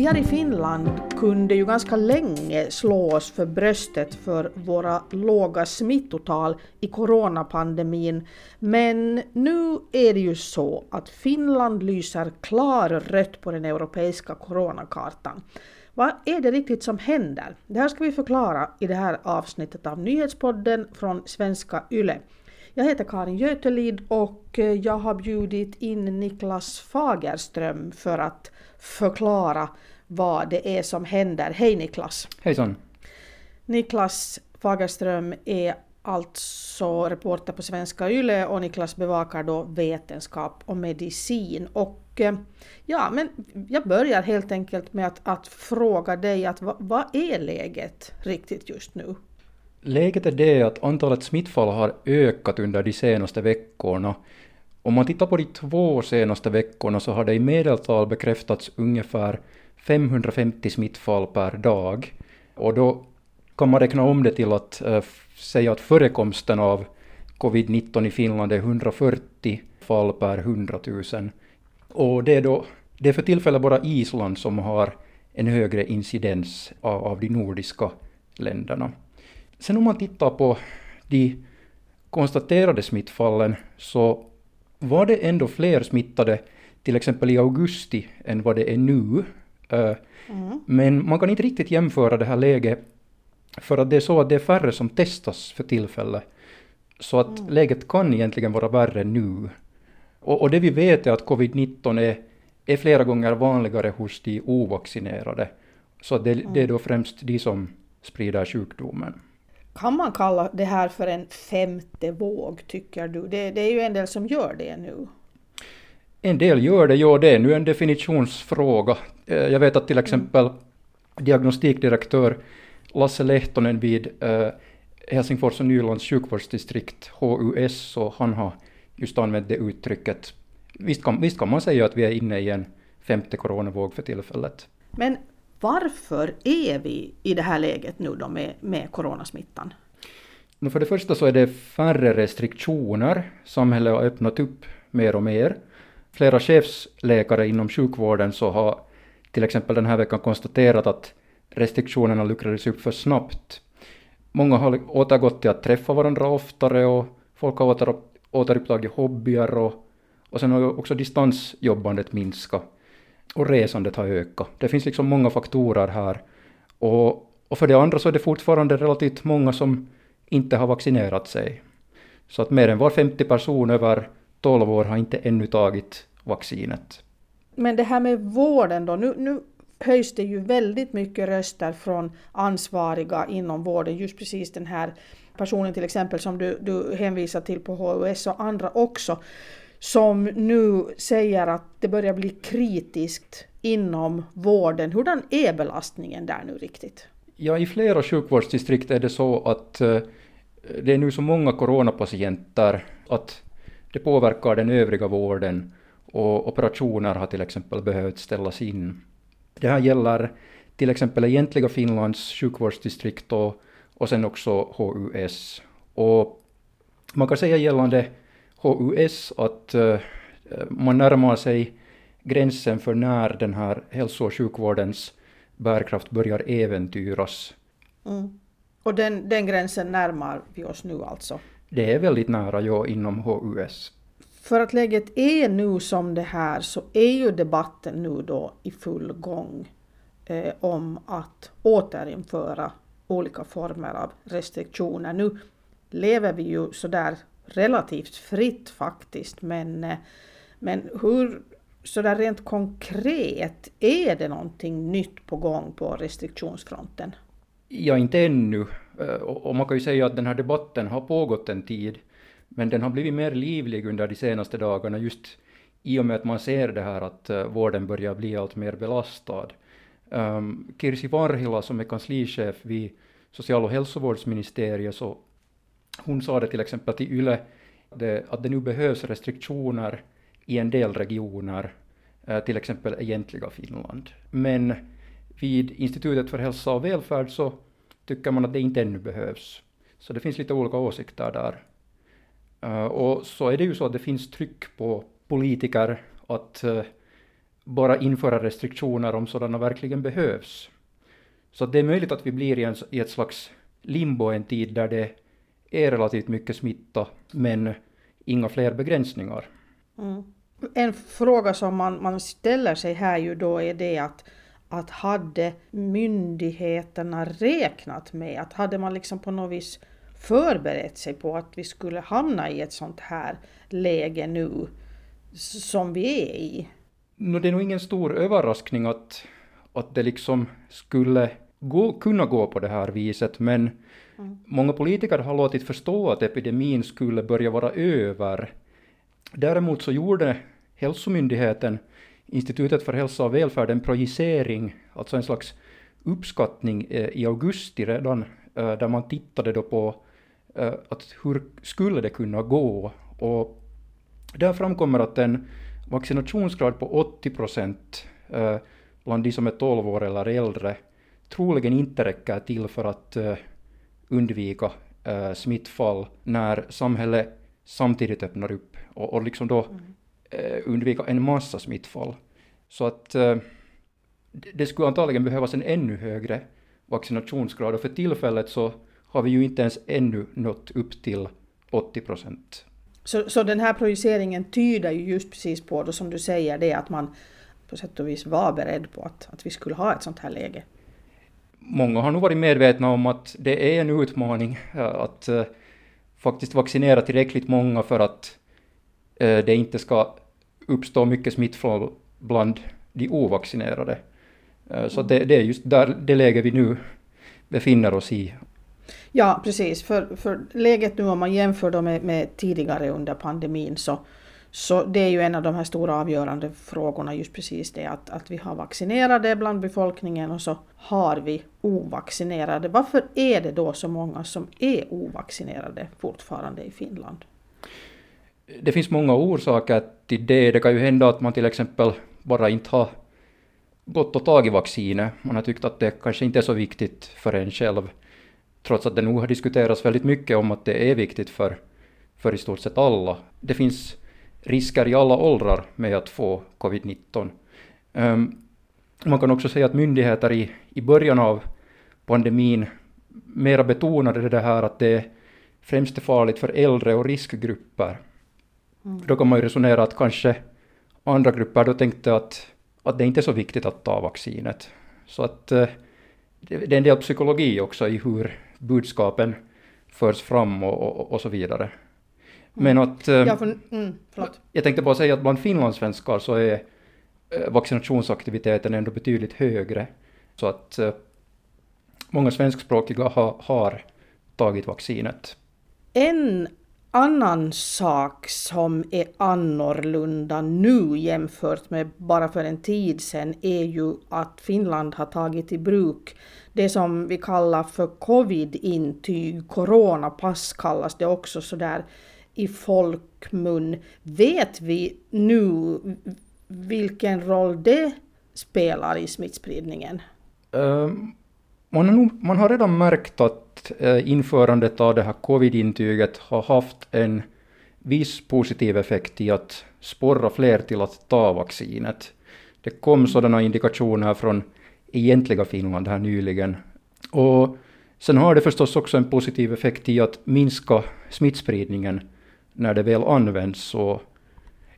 Vi här i Finland kunde ju ganska länge slå oss för bröstet för våra låga smittotal i coronapandemin. Men nu är det ju så att Finland lyser klarrött på den europeiska coronakartan. Vad är det riktigt som händer? Det här ska vi förklara i det här avsnittet av Nyhetspodden från Svenska Yle. Jag heter Karin Götelid och jag har bjudit in Niklas Fagerström för att förklara vad det är som händer. Hej Niklas! Hejsan! Niklas Fagerström är alltså reporter på Svenska Yle och Niklas bevakar då vetenskap och medicin. Och eh, ja, men jag börjar helt enkelt med att, att fråga dig att vad, vad är läget riktigt just nu? Läget är det att antalet smittfall har ökat under de senaste veckorna. Om man tittar på de två senaste veckorna så har det i medeltal bekräftats ungefär 550 smittfall per dag. Och då kan man räkna om det till att äh, säga att förekomsten av covid-19 i Finland är 140 fall per 100 000. Och det är, då, det är för tillfället bara Island som har en högre incidens av, av de nordiska länderna. Sen om man tittar på de konstaterade smittfallen så var det ändå fler smittade till exempel i augusti än vad det är nu. Eh, mm. Men man kan inte riktigt jämföra det här läget för att det är så att det är färre som testas för tillfället. Så att mm. läget kan egentligen vara värre nu. Och, och det vi vet är att covid-19 är, är flera gånger vanligare hos de ovaccinerade. Så det, mm. det är då främst de som sprider sjukdomen. Kan man kalla det här för en femte våg, tycker du? Det, det är ju en del som gör det nu. En del gör det, ja det är nu en definitionsfråga. Eh, jag vet att till exempel mm. diagnostikdirektör Lasse Lehtonen vid eh, Helsingfors och Nylands sjukvårdsdistrikt, HUS, så han har just använt det uttrycket. Visst kan, visst kan man säga att vi är inne i en femte coronavåg för tillfället. Men varför är vi i det här läget nu då med, med coronasmittan? För det första så är det färre restriktioner. Samhället har öppnat upp mer och mer. Flera chefsläkare inom sjukvården så har till exempel den här veckan konstaterat att restriktionerna luckrades upp för snabbt. Många har återgått till att träffa varandra oftare och folk har åter, återupptagit hobbyer och, och sen har också distansjobbandet minskat och resandet har ökat. Det finns liksom många faktorer här. Och, och för det andra så är det fortfarande relativt många som inte har vaccinerat sig. Så att mer än var 50 person över 12 år har inte ännu tagit vaccinet. Men det här med vården då, nu, nu höjs det ju väldigt mycket röster från ansvariga inom vården, just precis den här personen till exempel som du, du hänvisar till på HUS och andra också, som nu säger att det börjar bli kritiskt inom vården. Hurdan är belastningen där nu riktigt? Ja, i flera sjukvårdsdistrikt är det så att eh, det är nu så många coronapatienter att det påverkar den övriga vården och operationer har till exempel behövt ställas in. Det här gäller till exempel egentliga Finlands sjukvårdsdistrikt och, och sen också HUS. Och man kan säga gällande HUS att uh, man närmar sig gränsen för när den här hälso och sjukvårdens bärkraft börjar äventyras. Mm. Och den, den gränsen närmar vi oss nu alltså? Det är väldigt nära, ja, inom HUS. För att läget är nu som det här så är ju debatten nu då i full gång eh, om att återinföra olika former av restriktioner. Nu lever vi ju sådär relativt fritt faktiskt men, eh, men hur sådär rent konkret, är det någonting nytt på gång på restriktionsfronten? Ja, inte ännu. Eh, och man kan ju säga att den här debatten har pågått en tid men den har blivit mer livlig under de senaste dagarna just i och med att man ser det här att eh, vården börjar bli allt mer belastad. Um, Kirsi Varhila som är kanslichef vid social och hälsovårdsministeriet så hon sa det till exempel till YLE det, att det nu behövs restriktioner i en del regioner, eh, till exempel egentliga Finland. Men vid Institutet för hälsa och välfärd så tycker man att det inte ännu behövs. Så det finns lite olika åsikter där. Eh, och så är det ju så att det finns tryck på politiker att eh, bara införa restriktioner om sådana verkligen behövs. Så det är möjligt att vi blir i, en, i ett slags limbo en tid där det är relativt mycket smitta men inga fler begränsningar. Mm. En fråga som man, man ställer sig här ju då är det att, att hade myndigheterna räknat med, att hade man liksom på något vis förberett sig på att vi skulle hamna i ett sånt här läge nu som vi är i? No, det är nog ingen stor överraskning att, att det liksom skulle gå, kunna gå på det här viset, men mm. många politiker har låtit förstå att epidemin skulle börja vara över. Däremot så gjorde Hälsomyndigheten, Institutet för hälsa och välfärd, en projicering, alltså en slags uppskattning eh, i augusti redan, eh, där man tittade då på eh, att hur skulle det kunna gå? Och där framkommer att en vaccinationsgrad på 80 procent bland de som är 12 år eller äldre troligen inte räcker till för att undvika smittfall när samhället samtidigt öppnar upp och, och liksom då mm. Eh, undvika en massa smittfall. Så att eh, det skulle antagligen behövas en ännu högre vaccinationsgrad och för tillfället så har vi ju inte ens ännu nått upp till 80 procent. Så, så den här projiceringen tyder ju just precis på, då, som du säger, det att man på sätt och vis var beredd på att, att vi skulle ha ett sånt här läge? Många har nog varit medvetna om att det är en utmaning eh, att eh, faktiskt vaccinera tillräckligt många för att eh, det inte ska uppstå mycket smittfall bland de ovaccinerade. Så det, det, är just där det läge vi nu befinner oss i. Ja, precis. För, för läget nu om man jämför med, med tidigare under pandemin så, så det är ju en av de här stora avgörande frågorna just precis det att, att vi har vaccinerade bland befolkningen och så har vi ovaccinerade. Varför är det då så många som är ovaccinerade fortfarande i Finland? det finns många orsaker till det. Det kan ju hända att man till exempel bara inte har gått och tagit vaccinet. Man har tyckt att det kanske inte är så viktigt för en själv. Trots att det nog har diskuterats väldigt mycket om att det är viktigt för, för i stort sett alla. Det finns risker i alla åldrar med att få covid-19. Um, ehm, man kan också säga att myndigheter i, i början av pandemin mera betonade det här att det främst är farligt för äldre och riskgrupper. Mm. Då kan man ju resonera att kanske andra grupper då tänkte att, att det inte är så viktigt att ta vaccinet. Så att eh, det, det är en del psykologi också i hur budskapen förs fram och, och, och så vidare. Mm. Men att... Eh, ja, för, mm, jag tänkte bara säga att bland finlandssvenskar så är eh, vaccinationsaktiviteten ändå betydligt högre. Så att många svenskspråkiga har, har tagit vaccinet. En annan sak som är annorlunda nu jämfört med bara för en tid sedan är ju att Finland har tagit i bruk det som vi kallar för covid-intyg, coronapass kallas det också sådär i folkmun. Vet vi nu vilken roll det spelar i smittspridningen? Um, man, har nog, man har redan märkt att eh, införandet av det här covid-intyget har haft en viss positiv effekt i att sporra fler till att ta vaccinet. Det kom sådana indikationer från egentliga Finland här nyligen. Och sen har det förstås också en positiv effekt i att minska smittspridningen när det väl används. Och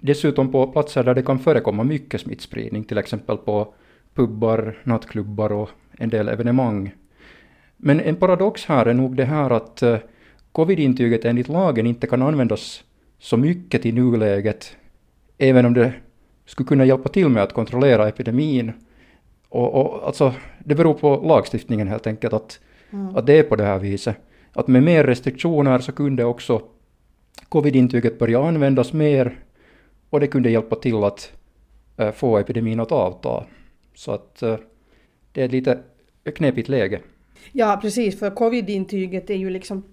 dessutom på platser där det kan förekomma mycket smittspridning, till exempel på pubbar, nattklubbar och en del evenemang. Men en paradox här är nog det här att uh, covid-intyget enligt lagen inte kan användas så mycket i nuläget, även om det skulle kunna hjälpa till med att kontrollera epidemin. Och, och alltså, det beror på lagstiftningen helt enkelt, att, mm. att det är på det här viset. Att med mer restriktioner så kunde också covid-intyget börja användas mer och det kunde hjälpa till att eh, få epidemin att avta. Så att eh, det är ett lite knepigt läge. Ja precis, för covid-intyget är ju liksom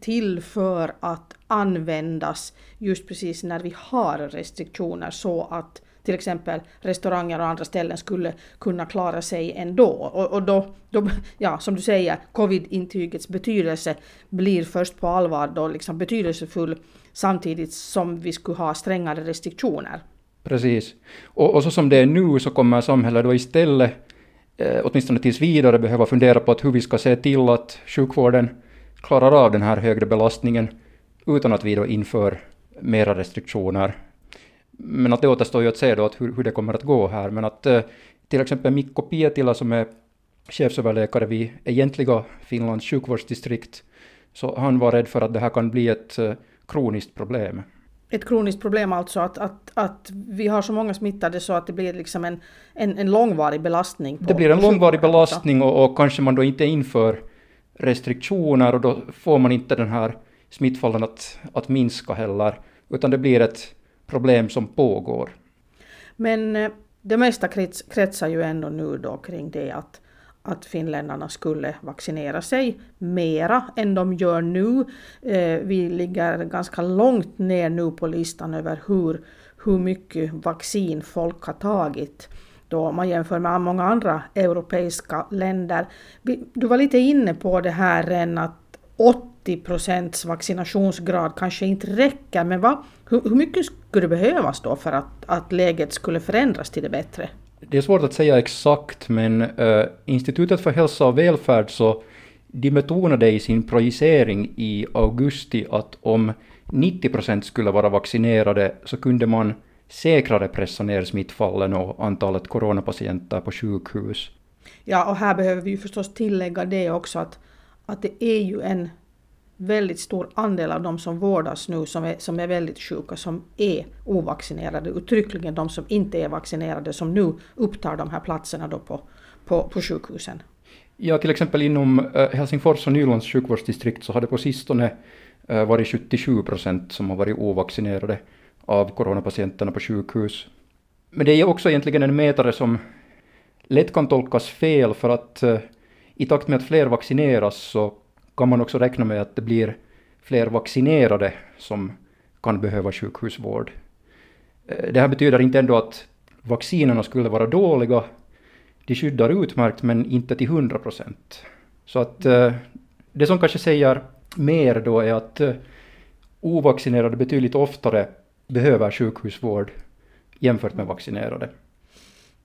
till för att användas just precis när vi har restriktioner så att till exempel restauranger och andra ställen skulle kunna klara sig ändå. Och, och då, då, ja som du säger, covid-intygets betydelse blir först på allvar då liksom betydelsefull samtidigt som vi skulle ha strängare restriktioner. Precis. Och, och så som det är nu så kommer samhället då istället, eh, åtminstone tills vidare, behöva fundera på att hur vi ska se till att sjukvården klarar av den här högre belastningen utan att vi då inför mera restriktioner. Men att det återstår ju att se då att hur, hur det kommer att gå här. Men att eh, till exempel Mikko Pietila som är chefsöverläkare vid egentliga Finlands sjukvårdsdistrikt, så han var rädd för att det här kan bli ett eh, kroniskt problem. Ett kroniskt problem alltså att, att, att vi har så många smittade så att det blir liksom en, en, en långvarig belastning. Det blir en långvarig belastning och, och kanske man då inte inför restriktioner och då får man inte den här smittfallen att, att minska heller, utan det blir ett problem som pågår. Men eh, det mesta krets, kretsar ju ändå nu då kring det att, att finländarna skulle vaccinera sig mera än de gör nu. Eh, vi ligger ganska långt ner nu på listan över hur, hur mycket vaccin folk har tagit då man jämför med många andra europeiska länder. Du var lite inne på det här än att 80 procents vaccinationsgrad kanske inte räcker, men vad, hur, hur mycket skulle det behövas då för att, att läget skulle förändras till det bättre? Det är svårt att säga exakt, men uh, Institutet för hälsa och välfärd så de betonade i sin projicering i augusti att om 90 procent skulle vara vaccinerade så kunde man säkrare pressa ner smittfallen och antalet coronapatienter på sjukhus. Ja, och här behöver vi ju förstås tillägga det också att, att det är ju en väldigt stor andel av de som vårdas nu som är, som är väldigt sjuka som är ovaccinerade. Uttryckligen de som inte är vaccinerade som nu upptar de här platserna då på, på, på sjukhusen. Ja, till exempel inom eh, Helsingfors och Nylands sjukvårdsdistrikt så har det på sistone eh, varit 77 procent som har varit ovaccinerade av coronapatienterna på sjukhus. Men det är också egentligen en mätare som lätt kan tolkas fel för att eh, i takt med att fler vaccineras så kan man också räkna med att det blir fler vaccinerade som kan behöva sjukhusvård. Eh, det här betyder inte ändå att vaccinerna skulle vara dåliga. De skyddar utmärkt men inte till 100 procent. Så att eh, det som kanske säger mer då är att eh, ovaccinerade betydligt oftare behöver sjukhusvård jämfört med vaccinerade.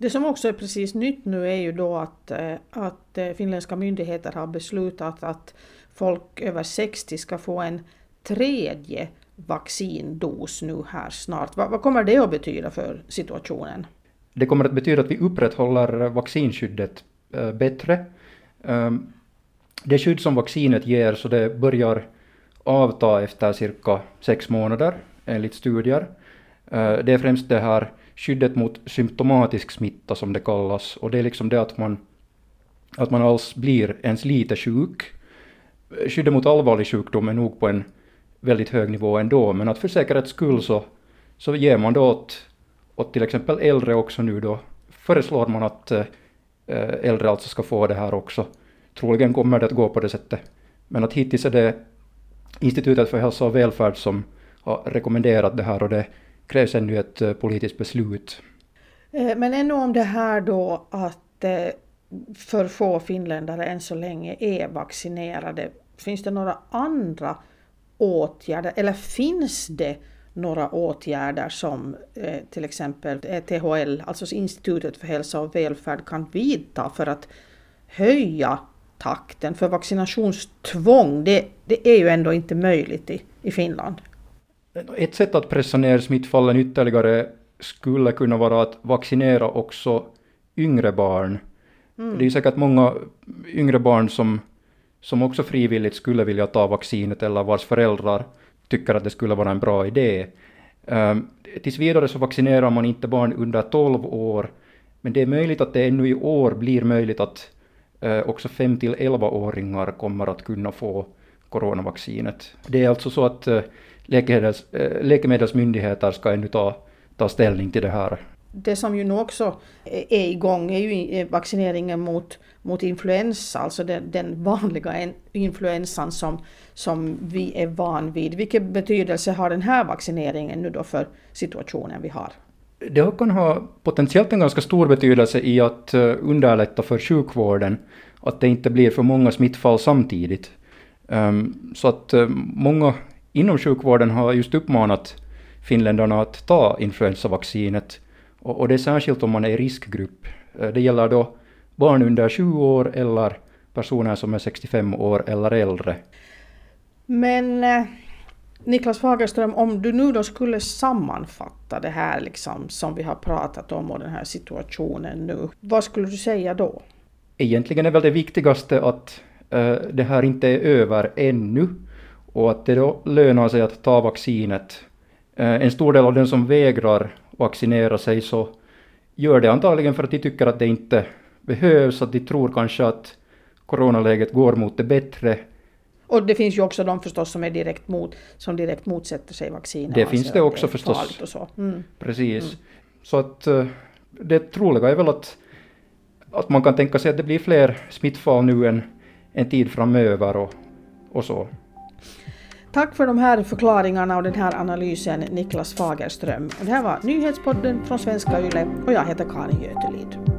Det som också är precis nytt nu är ju då att, eh, att eh, finländska myndigheter har beslutat att folk över 60 ska få en tredje vaccindos nu här snart. Vad, vad kommer det att betyda för situationen? Det kommer att betyda att vi upprätthåller vaccinskyddet eh, bättre. Ehm, det skydd som vaccinet ger så det börjar avta efter cirka sex månader enligt studier. Det är främst det här skyddet mot symptomatisk smitta som det kallas och det är liksom det att man, att man alls blir ens lite sjuk. Skyddet mot allvarlig sjukdom är nog på en väldigt hög nivå ändå men att för säkerhets skull så, så ger man då åt, åt till exempel äldre också nu då föreslår man att eh, äldre alltså ska få det här också. Troligen kommer det att gå på det sättet. Men att hittills är det Institutet för hälsa och välfärd som har rekommenderat det här och det krävs ännu ett eh, politiskt beslut. Eh, men ännu om det här då att eh, för få finländare än så länge är vaccinerade. Finns det några andra åtgärder eller finns det några åtgärder som till exempel THL, alltså Institutet för hälsa och välfärd, kan vidta för att höja takten? För vaccinationstvång, det, det är ju ändå inte möjligt i, i Finland. Ett sätt att pressa ner smittfallen ytterligare skulle kunna vara att vaccinera också yngre barn. Mm. Det är säkert många yngre barn som, som också frivilligt skulle vilja ta vaccinet eller vars föräldrar tycker att det skulle vara en bra idé. Um, tills vidare så vaccinerar man inte barn under 12 år, men det är möjligt att det ännu i år blir möjligt att uh, också 5 till 11-åringar kommer att kunna få coronavaccinet. Det är alltså så att uh, läkemedels, äh, läkemedelsmyndigheter ska ännu ta, ta ställning till det här. Det som ju nu också är igång är ju vaccineringen mot, mot influensa, alltså den, den vanliga influensan som, som vi är van vid. Vilken betydelse har den här vaccineringen nu då för situationen vi har? Det kan ha potentiellt en ganska stor betydelse i att eh, underlätta för sjukvården, att det inte blir för många smittfall samtidigt. Um, så att många inom sjukvården har just uppmanat finländarna att ta influensavaccinet. Och, och det är särskilt om man är i riskgrupp. Eh, det gäller då barn under 20 år eller personer som är 65 år eller äldre. Men eh, Niklas Fagerström, om du nu då skulle sammanfatta det här liksom som vi har pratat om och den här situationen nu, vad skulle du säga då? Egentligen är väl det viktigaste att uh, det här inte är över ännu och att det då lönar sig att ta vaccinet. Uh, en stor del av den som vägrar vaccinera sig så gör det antagligen för att de tycker att det inte behövs, att de tror kanske att coronaläget går mot det bättre och det finns ju också de förstås som är direkt mot, som direkt motsätter sig vacciner. Det finns det också det förstås. Och så. Mm. Precis. Mm. Så att uh, det troliga är väl att, att man kan tänka sig att det blir fler smittfall nu än en tid framöver och, och så. Tack för de här förklaringarna och den här analysen Niklas Fagerström. Det här var nyhetspodden från Svenska Yle och jag heter Karin Götelid.